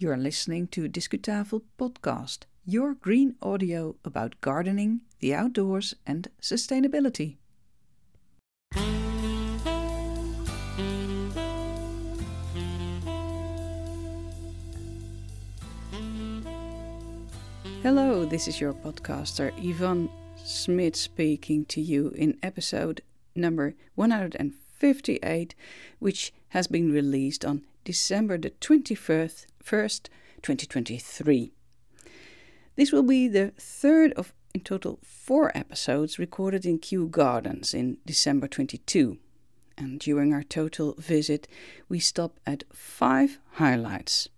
You're listening to Discutafel Podcast, your green audio about gardening, the outdoors, and sustainability. Hello, this is your podcaster Ivonne Smith speaking to you in episode number 158, which has been released on December the 21st, 2023. This will be the third of in total four episodes recorded in Kew Gardens in December 22. And during our total visit, we stop at five highlights.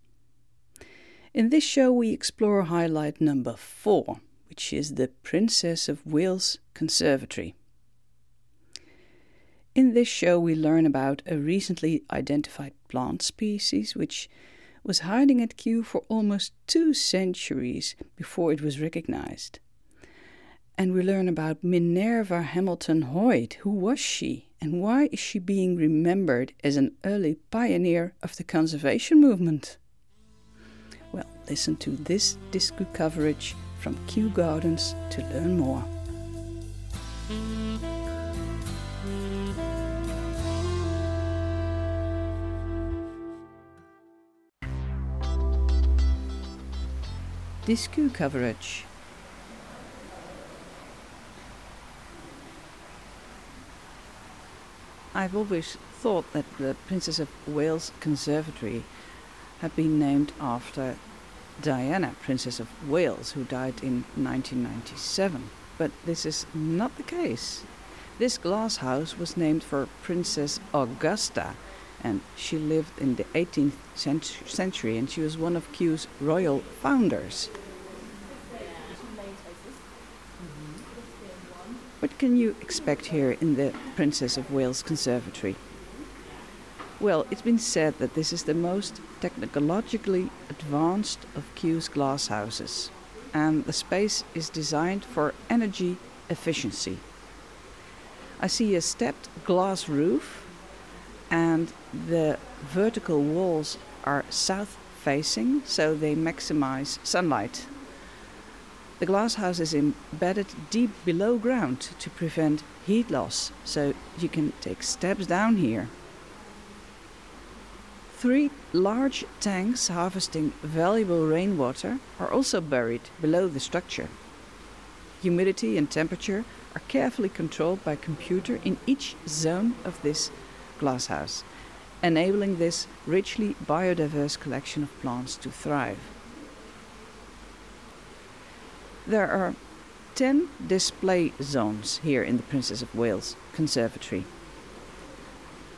In this show, we explore highlight number four, which is the Princess of Wales Conservatory. In this show, we learn about a recently identified plant species which was hiding at Kew for almost two centuries before it was recognized. And we learn about Minerva Hamilton Hoyt. Who was she, and why is she being remembered as an early pioneer of the conservation movement? Well, listen to this disco coverage from Kew Gardens to learn more. Disco coverage. I've always thought that the Princess of Wales Conservatory had been named after Diana, Princess of Wales, who died in 1997. But this is not the case. This glass house was named for Princess Augusta, and she lived in the 18th century and she was one of Kew's royal founders. What can you expect here in the Princess of Wales Conservatory? Well, it's been said that this is the most technologically advanced of Kew's glasshouses, and the space is designed for energy efficiency. I see a stepped glass roof and the vertical walls are south facing, so they maximize sunlight. The glasshouse is embedded deep below ground to prevent heat loss, so you can take steps down here. Three large tanks harvesting valuable rainwater are also buried below the structure. Humidity and temperature are carefully controlled by computer in each zone of this glasshouse, enabling this richly biodiverse collection of plants to thrive. There are 10 display zones here in the Princess of Wales Conservatory.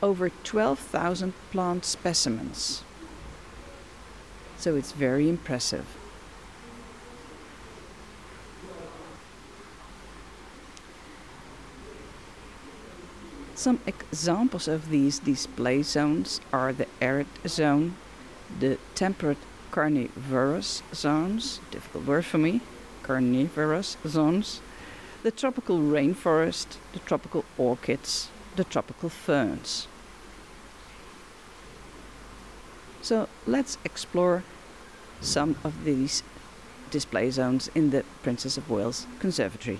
Over 12,000 plant specimens. So it's very impressive. Some examples of these display zones are the arid zone, the temperate carnivorous zones, difficult word for me, carnivorous zones, the tropical rainforest, the tropical orchids, the tropical ferns. So let's explore some of these display zones in the Princess of Wales Conservatory.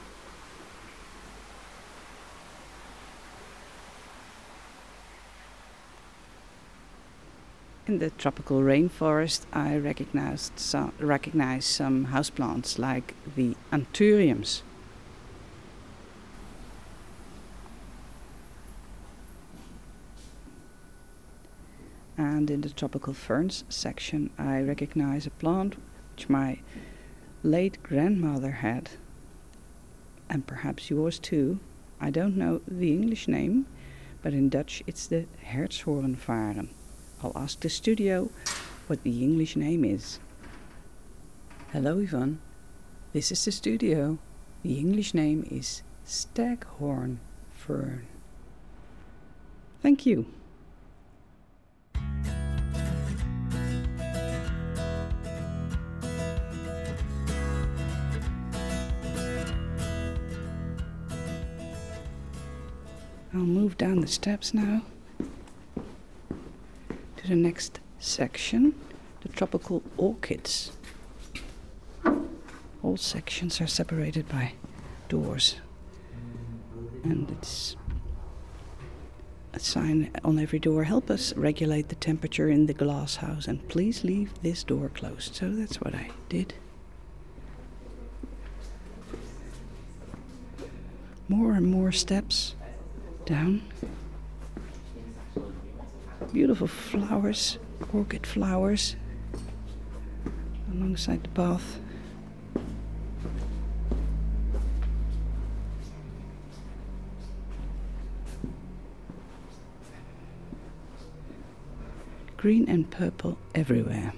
In the tropical rainforest, I recognized some, recognize some houseplants like the anthuriums. And in the tropical ferns section, I recognize a plant which my late grandmother had, and perhaps yours too. I don't know the English name, but in Dutch it's the Hertshoornvaren. I'll ask the studio what the English name is. Hello, Ivonne. This is the studio. The English name is Staghorn Fern. Thank you. I'll move down the steps now to the next section, the tropical orchids. All sections are separated by doors, and it's a sign on every door help us regulate the temperature in the glass house and please leave this door closed. So that's what I did. More and more steps down. Beautiful flowers, orchid flowers alongside the path. green and purple everywhere.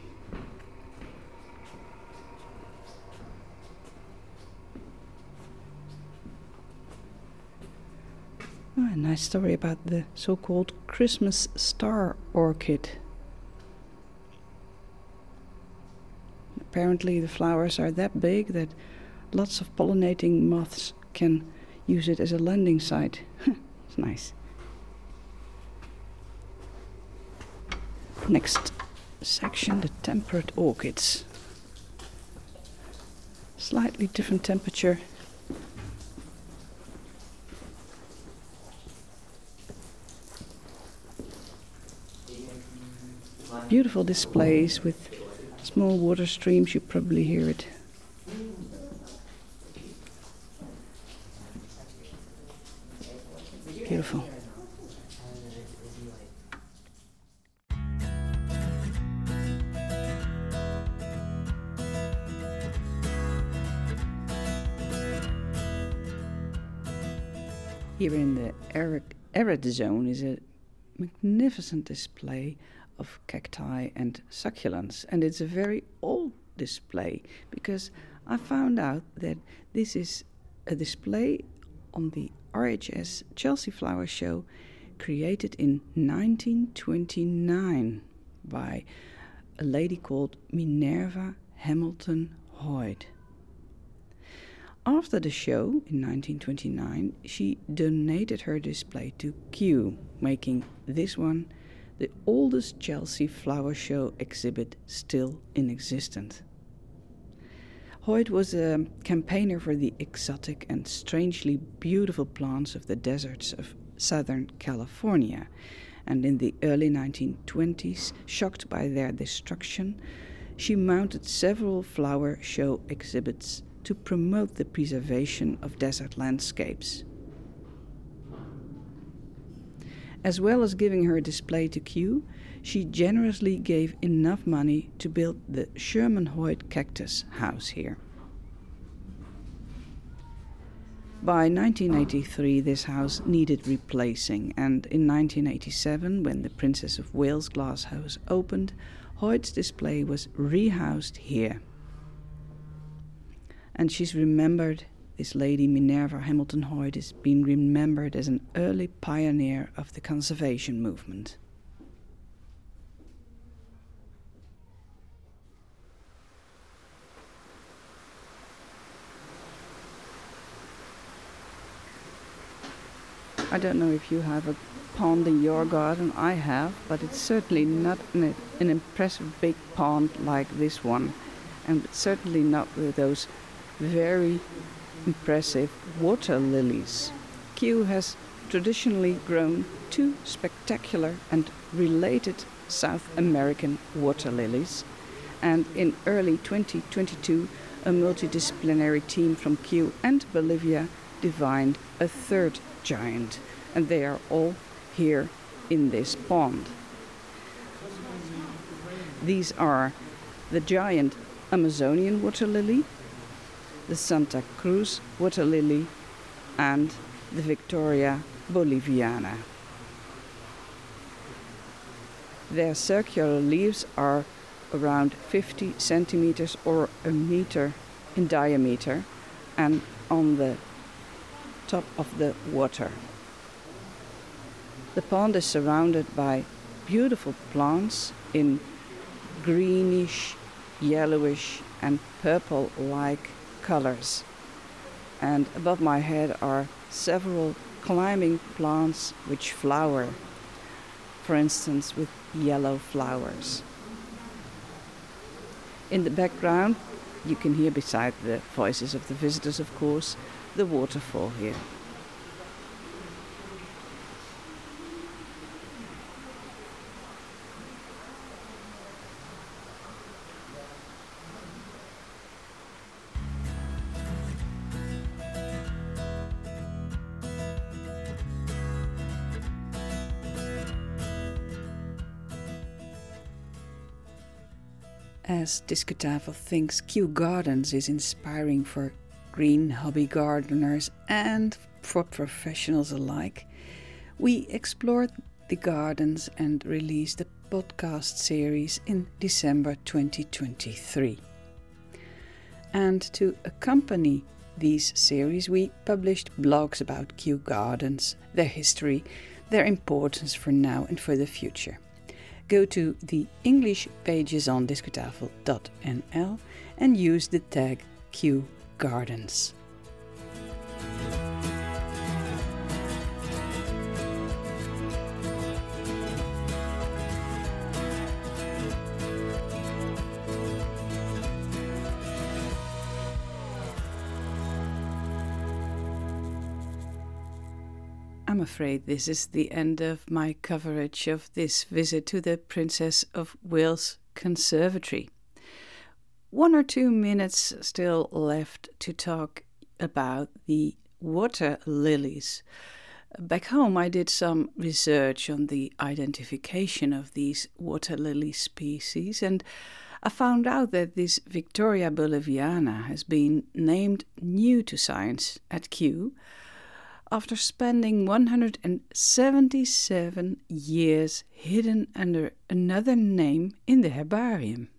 Oh, a nice story about the so called Christmas star orchid. Apparently, the flowers are that big that lots of pollinating moths can use it as a landing site. it's nice. Next section, the temperate orchids. Slightly different temperature. Beautiful displays with small water streams, you probably hear it. Beautiful. Here in the arid, arid zone is a magnificent display of cacti and succulents, and it's a very old display because I found out that this is a display on the RHS Chelsea Flower Show created in 1929 by a lady called Minerva Hamilton Hoyt. After the show in 1929, she donated her display to Kew, making this one the oldest Chelsea flower show exhibit still in existence. Hoyt was a campaigner for the exotic and strangely beautiful plants of the deserts of Southern California, and in the early 1920s, shocked by their destruction, she mounted several flower show exhibits to promote the preservation of desert landscapes. As well as giving her display to Kew, she generously gave enough money to build the Sherman Hoyt Cactus House here. By 1983, this house needed replacing, and in 1987, when the Princess of Wales Glass House opened, Hoyt's display was rehoused here and she's remembered. This lady Minerva Hamilton Hoyt is being remembered as an early pioneer of the conservation movement. I don't know if you have a pond in your garden. I have, but it's certainly not an, an impressive big pond like this one, and certainly not with those very impressive water lilies. Kew has traditionally grown two spectacular and related South American water lilies, and in early 2022, a multidisciplinary team from Kew and Bolivia divined a third giant, and they are all here in this pond. These are the giant Amazonian water lily, the Santa Cruz water lily, and the Victoria boliviana. Their circular leaves are around 50 centimeters or a meter in diameter and on the top of the water. The pond is surrounded by beautiful plants in greenish, yellowish, and purple like colors. And above my head are several climbing plants which flower, for instance, with yellow flowers. In the background, you can hear beside the voices of the visitors, of course, the waterfall here. As Discutafel thinks Kew Gardens is inspiring for green hobby gardeners and for professionals alike, we explored the gardens and released a podcast series in December 2023. And to accompany these series, we published blogs about Kew Gardens, their history, their importance for now and for the future go to the English pages on discutafel.nl and use the tag Kew I'm afraid this is the end of my coverage of this visit to the Princess of Wales Conservatory. One or two minutes still left to talk about the water lilies. Back home, I did some research on the identification of these water lily species, and I found out that this Victoria boliviana has been named new to science at Kew after spending 177 years hidden under another name in the herbarium.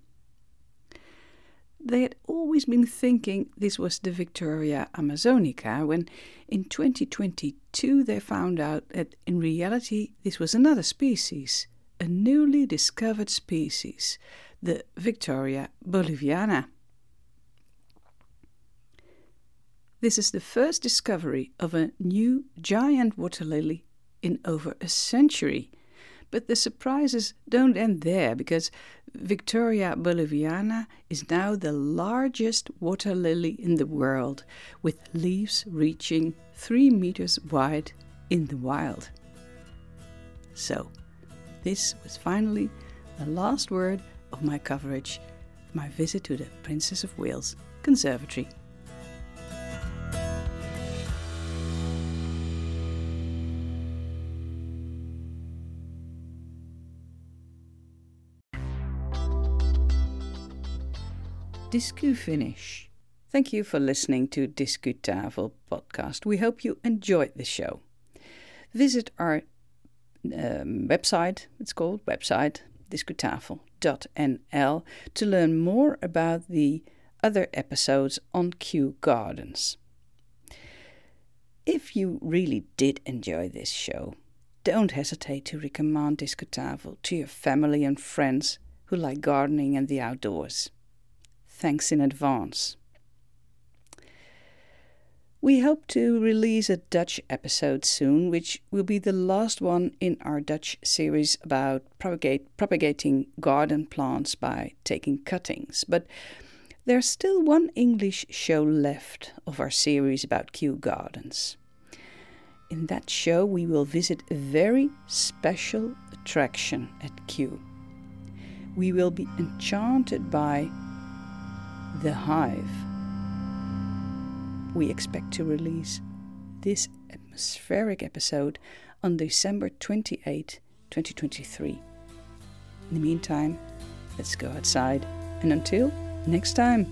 They had always been thinking this was the Victoria amazonica when in 2022 they found out that in reality this was another species, a newly discovered species, the Victoria boliviana. This is the first discovery of a new giant water lily in over a century. But the surprises don't end there because Victoria boliviana is now the largest water lily in the world, with leaves reaching 3 meters wide in the wild. So, this was finally the last word of my coverage my visit to the Princess of Wales Conservatory. Discu finish. Thank you for listening to Discutafel podcast. We hope you enjoyed the show. Visit our um, website, it's called website discutafel.nl to learn more about the other episodes on Kew Gardens. If you really did enjoy this show, don't hesitate to recommend Discutafel to your family and friends who like gardening and the outdoors. Thanks in advance. We hope to release a Dutch episode soon, which will be the last one in our Dutch series about propagate, propagating garden plants by taking cuttings. But there's still one English show left of our series about Kew Gardens. In that show, we will visit a very special attraction at Kew. We will be enchanted by the Hive. We expect to release this atmospheric episode on December 28, 2023. In the meantime, let's go outside and until next time.